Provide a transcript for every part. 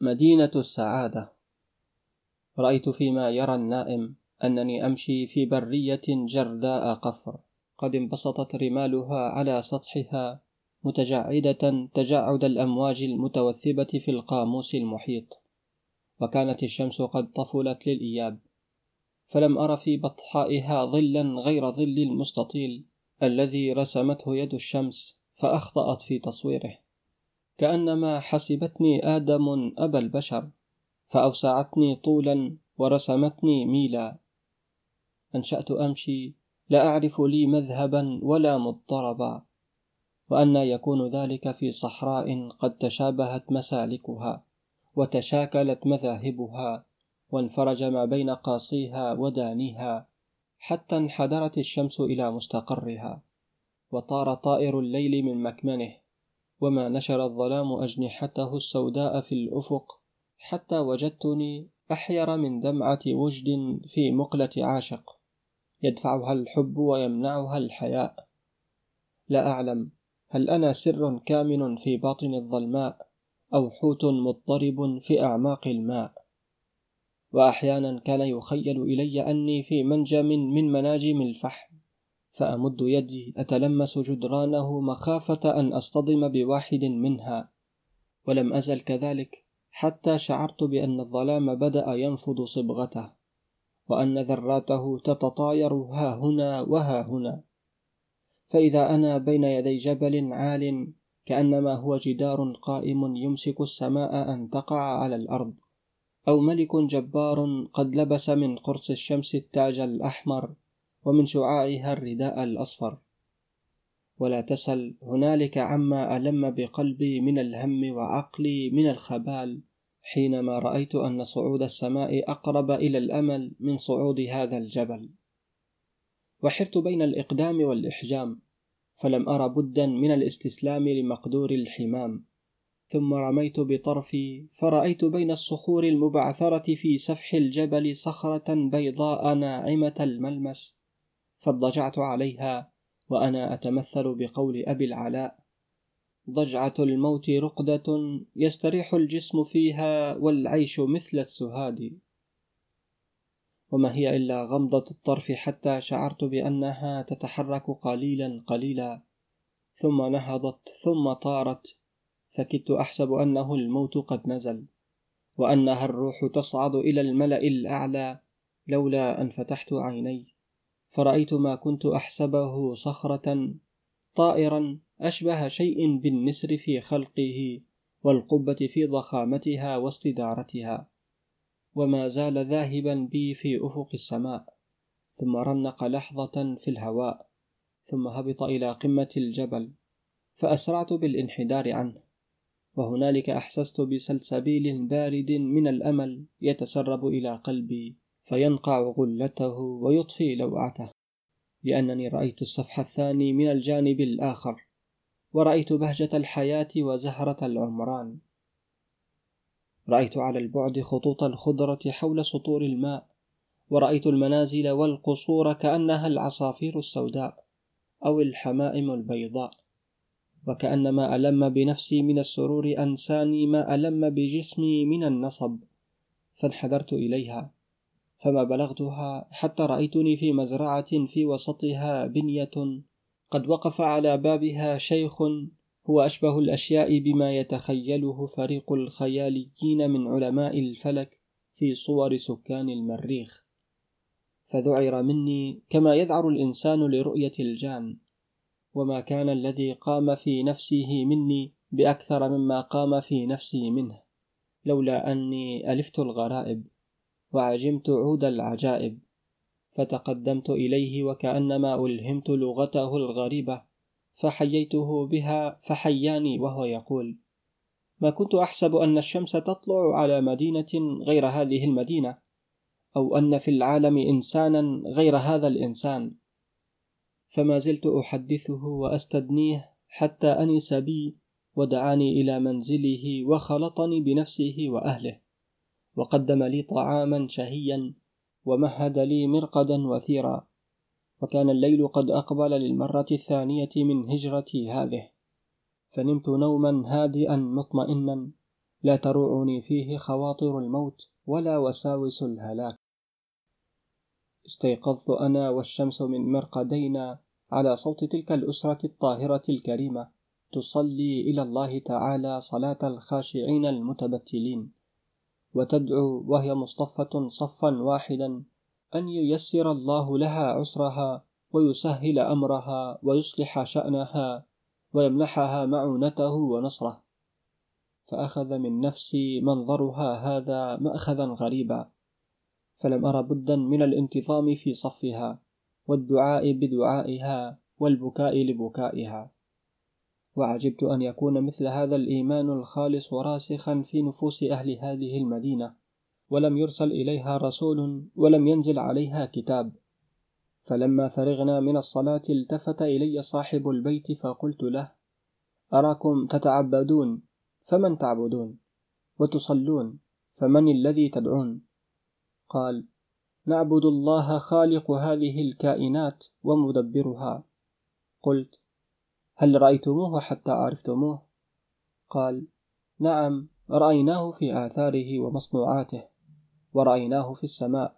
مدينة السعادة. رأيت فيما يرى النائم أنني أمشي في برية جرداء قفر. قد انبسطت رمالها على سطحها متجعدة تجعد الأمواج المتوثبة في القاموس المحيط. وكانت الشمس قد طفلت للإياب. فلم أر في بطحائها ظلا غير ظل المستطيل الذي رسمته يد الشمس فأخطأت في تصويره. كأنما حسبتني آدم أبا البشر فأوسعتني طولا ورسمتني ميلا. أنشأت أمشي لا أعرف لي مذهبا ولا مضطربا وأن يكون ذلك في صحراء قد تشابهت مسالكها وتشاكلت مذاهبها وانفرج ما بين قاصيها ودانيها حتى انحدرت الشمس إلى مستقرها وطار طائر الليل من مكمنه. وما نشر الظلام أجنحته السوداء في الأفق حتى وجدتني أحير من دمعة وجد في مقلة عاشق يدفعها الحب ويمنعها الحياء. لا أعلم هل أنا سر كامن في باطن الظلماء أو حوت مضطرب في أعماق الماء. وأحيانا كان يخيل إلي أني في منجم من مناجم الفحم فأمد يدي أتلمس جدرانه مخافة أن أصطدم بواحد منها. ولم أزل كذلك حتى شعرت بأن الظلام بدأ ينفض صبغته وأن ذراته تتطاير ها هنا وها هنا. فإذا أنا بين يدي جبل عال كأنما هو جدار قائم يمسك السماء أن تقع على الأرض أو ملك جبار قد لبس من قرص الشمس التاج الأحمر. ومن شعاعها الرداء الأصفر. ولا تسل هنالك عما ألم بقلبي من الهم وعقلي من الخبال حينما رأيت أن صعود السماء أقرب إلى الأمل من صعود هذا الجبل. وحرت بين الإقدام والإحجام فلم أر بدا من الاستسلام لمقدور الحمام. ثم رميت بطرفي فرأيت بين الصخور المبعثرة في سفح الجبل صخرة بيضاء ناعمة الملمس. فاضطجعت عليها وأنا أتمثل بقول أبي العلاء. ضجعة الموت رقدة يستريح الجسم فيها والعيش مثل السهاد. وما هي إلا غمضة الطرف حتى شعرت بأنها تتحرك قليلا قليلا. ثم نهضت ثم طارت. فكدت أحسب أنه الموت قد نزل. وأنها الروح تصعد إلى الملأ الأعلى لولا أن فتحت عيني. فرأيت ما كنت أحسبه صخرة طائرا أشبه شيء بالنسر في خلقه والقبة في ضخامتها واستدارتها وما زال ذاهبا بي في أفق السماء ثم رنق لحظة في الهواء ثم هبط إلى قمة الجبل فأسرعت بالانحدار عنه وهنالك أحسست بسلسبيل بارد من الأمل يتسرب إلى قلبي. فينقع غلته ويطفي لوعته لأنني رأيت الصفح الثاني من الجانب الآخر ورأيت بهجة الحياة وزهرة العمران. رأيت على البعد خطوط الخضرة حول سطور الماء ورأيت المنازل والقصور كأنها العصافير السوداء أو الحمائم البيضاء وكأنما ألم بنفسي من السرور أنساني ما ألم بجسمي من النصب فانحدرت إليها. فما بلغتها حتى رأيتني في مزرعة في وسطها بنية. قد وقف على بابها شيخ هو أشبه الأشياء بما يتخيله فريق الخياليين من علماء الفلك في صور سكان المريخ. فذعر مني كما يذعر الإنسان لرؤية الجان. وما كان الذي قام في نفسه مني بأكثر مما قام في نفسي منه لولا أني ألفت الغرائب. وعجمت عود العجائب فتقدمت إليه وكأنما ألهمت لغته الغريبة فحييته بها فحياني وهو يقول ما كنت أحسب أن الشمس تطلع على مدينة غير هذه المدينة أو أن في العالم إنسانا غير هذا الإنسان فما زلت أحدثه وأستدنيه حتى أنس بي ودعاني إلى منزله وخلطني بنفسه وأهله. وقدم لي طعاما شهيا ومهد لي مرقدا وثيرا. وكان الليل قد أقبل للمرة الثانية من هجرتي هذه. فنمت نوما هادئا مطمئنا. لا تروعني فيه خواطر الموت ولا وساوس الهلاك. استيقظت أنا والشمس من مرقدينا على صوت تلك الأسرة الطاهرة الكريمة. تصلي إلى الله تعالى صلاة الخاشعين المتبتلين. وتدعو وهي مصطفة صفا واحدا أن ييسر الله لها عسرها ويسهل أمرها ويصلح شأنها ويمنحها معونته ونصره. فأخذ من نفسي منظرها هذا مأخذا غريبا فلم أر بدا من الانتظام في صفها والدعاء بدعائها والبكاء لبكائها. وعجبت أن يكون مثل هذا الإيمان الخالص راسخا في نفوس أهل هذه المدينة. ولم يرسل إليها رسول ولم ينزل عليها كتاب. فلما فرغنا من الصلاة التفت إلي صاحب البيت فقلت له أراكم تتعبدون؟ فمن تعبدون؟ وتصلون؟ فمن الذي تدعون؟ قال نعبد الله خالق هذه الكائنات ومدبرها. قلت هل رأيتموه حتى عرفتموه؟ قال نعم رأيناه في آثاره ومصنوعاته ورأيناه في السماء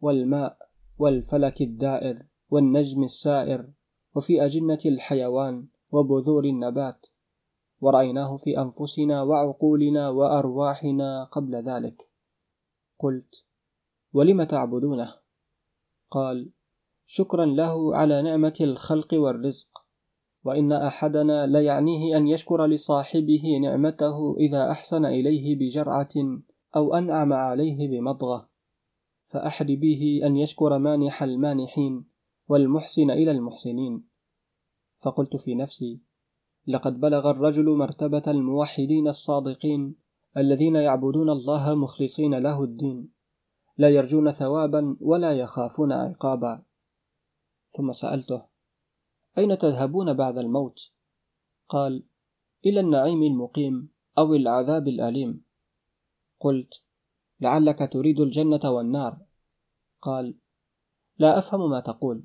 والماء والفلك الدائر والنجم السائر وفي أجنة الحيوان وبذور النبات ورأيناه في أنفسنا وعقولنا وأرواحنا قبل ذلك. قلت ولم تعبدونه؟ قال شكرا له على نعمة الخلق والرزق. وإن أحدنا ليعنيه أن يشكر لصاحبه نعمته إذا أحسن إليه بجرعة أو أنعم عليه بمضغة. فأحر به أن يشكر مانح المانحين والمحسن إلى المحسنين. فقلت في نفسي لقد بلغ الرجل مرتبة الموحدين الصادقين الذين يعبدون الله مخلصين له الدين لا يرجون ثوابا ولا يخافون عقابا. ثم سألته أين تذهبون بعد الموت؟ قال إلى النعيم المقيم أو العذاب الأليم. قلت لعلك تريد الجنة والنار. قال لا أفهم ما تقول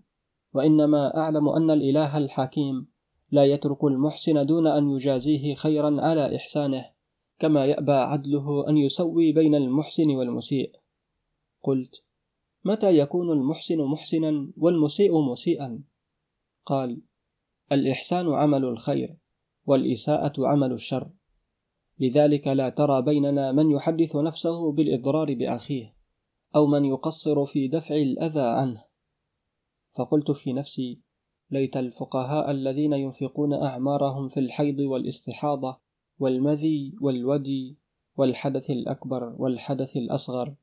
وإنما أعلم أن الإله الحكيم لا يترك المحسن دون أن يجازيه خيرا على إحسانه كما يأبى عدله أن يسوي بين المحسن والمسيء. قلت متى يكون المحسن محسنا والمسيء مسيئا؟ قال الإحسان عمل الخير والإساءة عمل الشر. لذلك لا ترى بيننا من يحدث نفسه بالإضرار بأخيه أو من يقصر في دفع الأذى عنه. فقلت في نفسي ليت الفقهاء الذين ينفقون أعمارهم في الحيض والاستحاضة والمذي والودي والحدث الأكبر والحدث الأصغر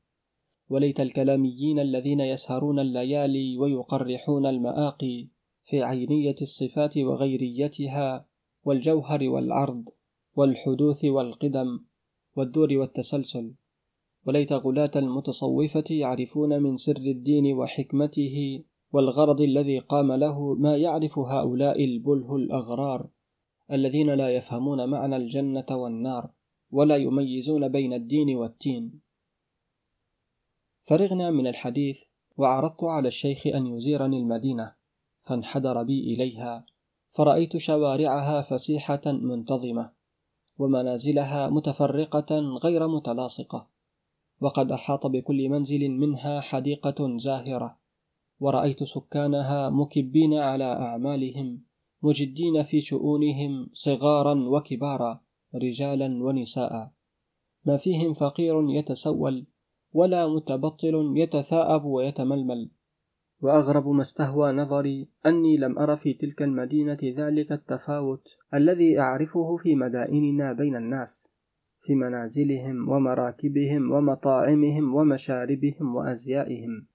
وليت الكلاميين الذين يسهرون الليالي ويقرحون المآقي في عينية الصفات وغيريتها والجوهر والعرض والحدوث والقدم والدور والتسلسل. وليت غلاة المتصوفة يعرفون من سر الدين وحكمته والغرض الذي قام له ما يعرف هؤلاء البله الأغرار الذين لا يفهمون معنى الجنة والنار ولا يميزون بين الدين والتين. فرغنا من الحديث وعرضت على الشيخ أن يزيرني المدينة. فانحدر بي إليها فرأيت شوارعها فسيحة منتظمة ومنازلها متفرقة غير متلاصقة وقد أحاط بكل منزل منها حديقة زاهرة ورأيت سكانها مكبين على أعمالهم مجدين في شؤونهم صغارا وكبارا رجالا ونساء. ما فيهم فقير يتسول ولا متبطل يتثاءب ويتململ. وأغرب ما استهوى نظري أني لم أر في تلك المدينة ذلك التفاوت الذي أعرفه في مدائننا بين الناس في منازلهم ومراكبهم ومطاعمهم ومشاربهم وأزيائهم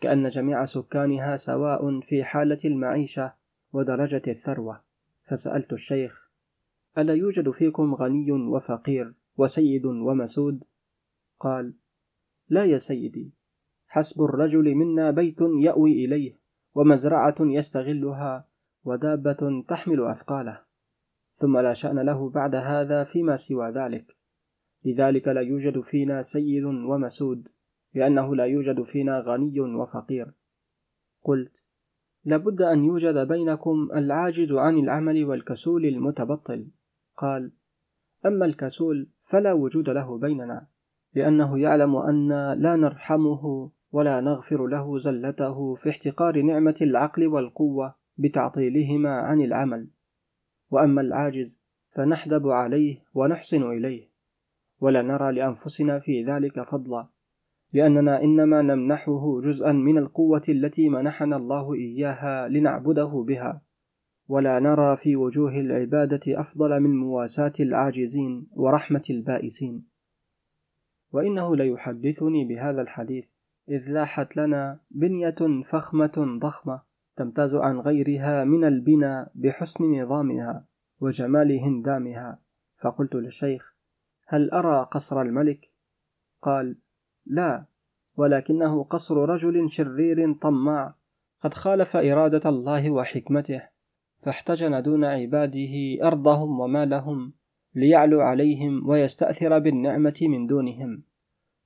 كأن جميع سكانها سواء في حالة المعيشة ودرجة الثروة فسألت الشيخ ألا يوجد فيكم غني وفقير وسيد ومسود؟ قال لا يا سيدي حسب الرجل منا بيت يأوي إليه ومزرعة يستغلها ودابة تحمل أثقاله. ثم لا شأن له بعد هذا فيما سوى ذلك. لذلك لا يوجد فينا سيد ومسود لأنه لا يوجد فينا غني وفقير. قلت لابد أن يوجد بينكم العاجز عن العمل والكسول المتبطل. قال أما الكسول فلا وجود له بيننا لأنه يعلم أن لا نرحمه ولا نغفر له زلته في احتقار نعمة العقل والقوة بتعطيلهما عن العمل. وأما العاجز فنحدب عليه ونحسن إليه. ولا نرى لأنفسنا في ذلك فضلا لأننا إنما نمنحه جزءا من القوة التي منحنا الله إياها لنعبده بها. ولا نرى في وجوه العبادة أفضل من مواساة العاجزين ورحمة البائسين. وإنه ليحدثني بهذا الحديث إذ لاحت لنا بنية فخمة ضخمة تمتاز عن غيرها من البنى بحسن نظامها وجمال هندامها. فقلت للشيخ هل أرى قصر الملك؟ قال لا ولكنه قصر رجل شرير طماع. قد خالف إرادة الله وحكمته فاحتجن دون عباده أرضهم ومالهم ليعلو عليهم ويستأثر بالنعمة من دونهم.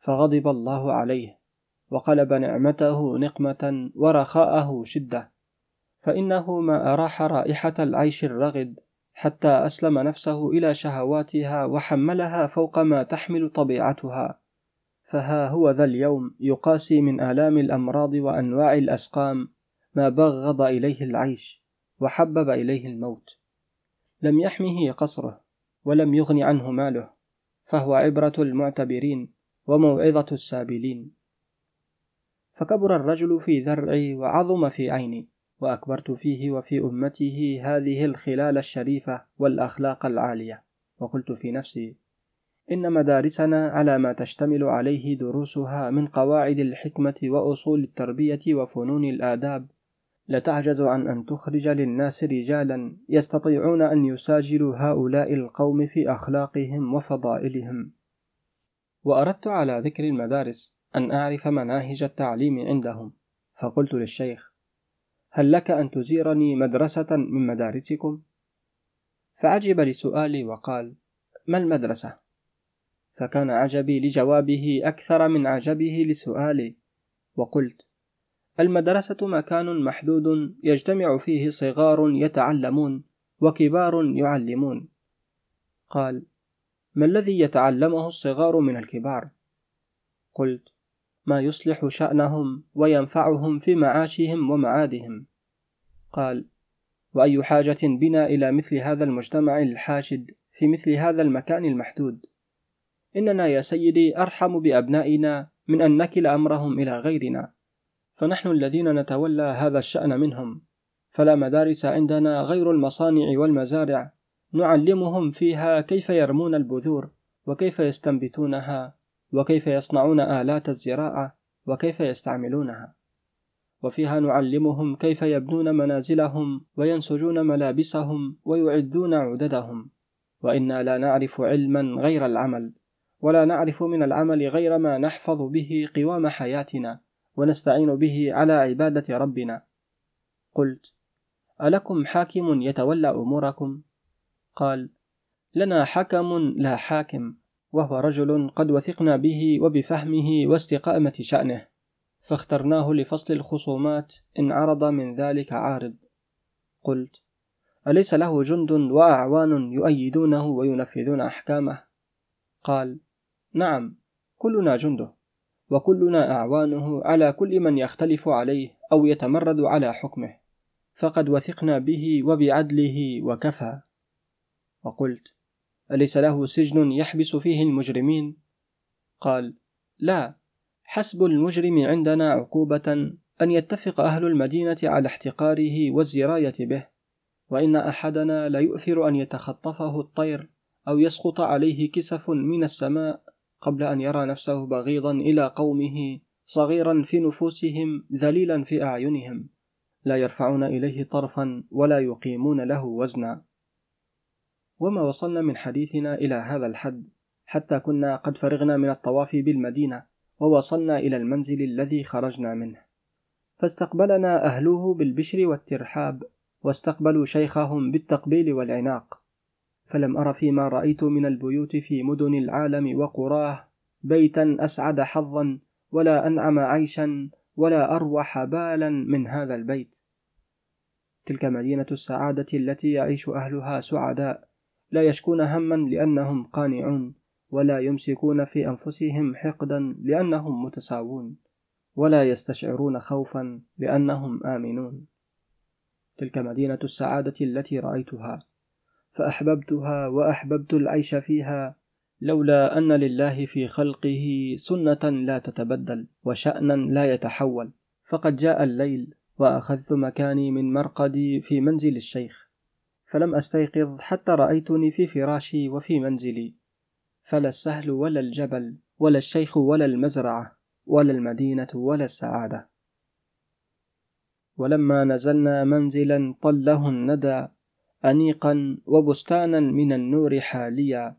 فغضب الله عليه. وقلب نعمته نقمة ورخاءه شدة. فإنه ما أراح رائحة العيش الرغد حتى أسلم نفسه إلى شهواتها وحملها فوق ما تحمل طبيعتها. فها هو ذا اليوم يقاسي من آلام الأمراض وأنواع الأسقام ما بغض إليه العيش وحبب إليه الموت. لم يحمه قصره ولم يغن عنه ماله فهو عبرة المعتبرين وموعظة السابلين. فكبر الرجل في ذرعي وعظم في عيني وأكبرت فيه وفي أمته هذه الخلال الشريفة والأخلاق العالية. وقلت في نفسي إن مدارسنا على ما تشتمل عليه دروسها من قواعد الحكمة وأصول التربية وفنون الآداب. لتعجز عن أن تخرج للناس رجالا يستطيعون أن يساجلوا هؤلاء القوم في أخلاقهم وفضائلهم. وأردت على ذكر المدارس أن أعرف مناهج التعليم عندهم فقلت للشيخ هل لك أن تزيرني مدرسة من مدارسكم؟ فعجب لسؤالي وقال ما المدرسة؟ فكان عجبي لجوابه أكثر من عجبه لسؤالي وقلت المدرسة مكان محدود يجتمع فيه صغار يتعلمون وكبار يعلمون قال ما الذي يتعلمه الصغار من الكبار قلت ما يصلح شأنهم وينفعهم في معاشهم ومعادهم. قال وأي حاجة بنا إلى مثل هذا المجتمع الحاشد في مثل هذا المكان المحدود. إننا يا سيدي أرحم بأبنائنا من أن نكل أمرهم إلى غيرنا. فنحن الذين نتولى هذا الشأن منهم. فلا مدارس عندنا غير المصانع والمزارع. نعلمهم فيها كيف يرمون البذور وكيف يستنبتونها وكيف يصنعون آلات الزراعة وكيف يستعملونها. وفيها نعلمهم كيف يبنون منازلهم وينسجون ملابسهم ويعدون عددهم. وإنا لا نعرف علما غير العمل ولا نعرف من العمل غير ما نحفظ به قوام حياتنا ونستعين به على عبادة ربنا. قلت ألكم حاكم يتولى أموركم؟ قال لنا حكم لا حاكم. وهو رجل قد وثقنا به وبفهمه واستقامة شأنه. فاخترناه لفصل الخصومات إن عرض من ذلك عارض. قلت أليس له جند وأعوان يؤيدونه وينفذون أحكامه؟ قال نعم كلنا جنده وكلنا أعوانه على كل من يختلف عليه أو يتمرد على حكمه. فقد وثقنا به وبعدله وكفى. وقلت أليس له سجن يحبس فيه المجرمين؟ قال لا حسب المجرم عندنا عقوبة أن يتفق أهل المدينة على احتقاره والزراية به وإن أحدنا ليؤثر أن يتخطفه الطير أو يسقط عليه كسف من السماء قبل أن يرى نفسه بغيضا إلى قومه صغيرا في نفوسهم ذليلا في أعينهم لا يرفعون إليه طرفا ولا يقيمون له وزنا وما وصلنا من حديثنا إلى هذا الحد حتى كنا قد فرغنا من الطواف بالمدينة ووصلنا إلى المنزل الذي خرجنا منه. فاستقبلنا أهله بالبشر والترحاب واستقبلوا شيخهم بالتقبيل والعناق. فلم أر فيما رأيت من البيوت في مدن العالم وقراه بيتا أسعد حظا ولا أنعم عيشا ولا أروح بالا من هذا البيت. تلك مدينة السعادة التي يعيش أهلها سعداء. لا يشكون هما لأنهم قانعون ولا يمسكون في أنفسهم حقدا لأنهم متساوون ولا يستشعرون خوفا لأنهم آمنون. تلك مدينة السعادة التي رأيتها فأحببتها وأحببت العيش فيها لولا أن لله في خلقه سنة لا تتبدل وشأنا لا يتحول. فقد جاء الليل وأخذت مكاني من مرقدي في منزل الشيخ فلم أستيقظ حتى رأيتني في فراشي وفي منزلي. فلا السهل ولا الجبل ولا الشيخ ولا المزرعة ولا المدينة ولا السعادة. ولما نزلنا منزلا طله الندى أنيقا وبستانا من النور حاليا.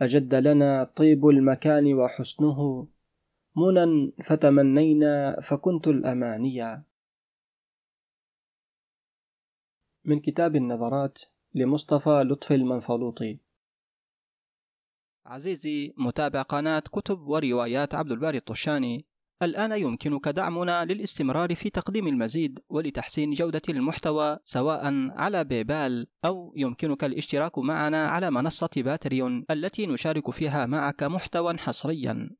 أجد لنا طيب المكان وحسنه منى فتمنينا فكنت الأمانيا. من كتاب النظرات لمصطفى لطفي المنفلوطي. عزيزي متابع قناة كتب وروايات عبد الباري الطشاني. الآن يمكنك دعمنا للاستمرار في تقديم المزيد ولتحسين جودة المحتوى سواء على بيبال أو يمكنك الاشتراك معنا على منصة باتريون التي نشارك فيها معك محتوى حصريا.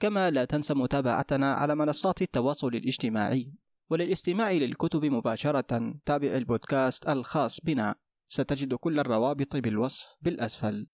كما لا تنسى متابعتنا على منصات التواصل الاجتماعي. وللاستماع للكتب مباشرة تابع البودكاست الخاص بنا. ستجد كل الروابط بالوصف بالأسفل.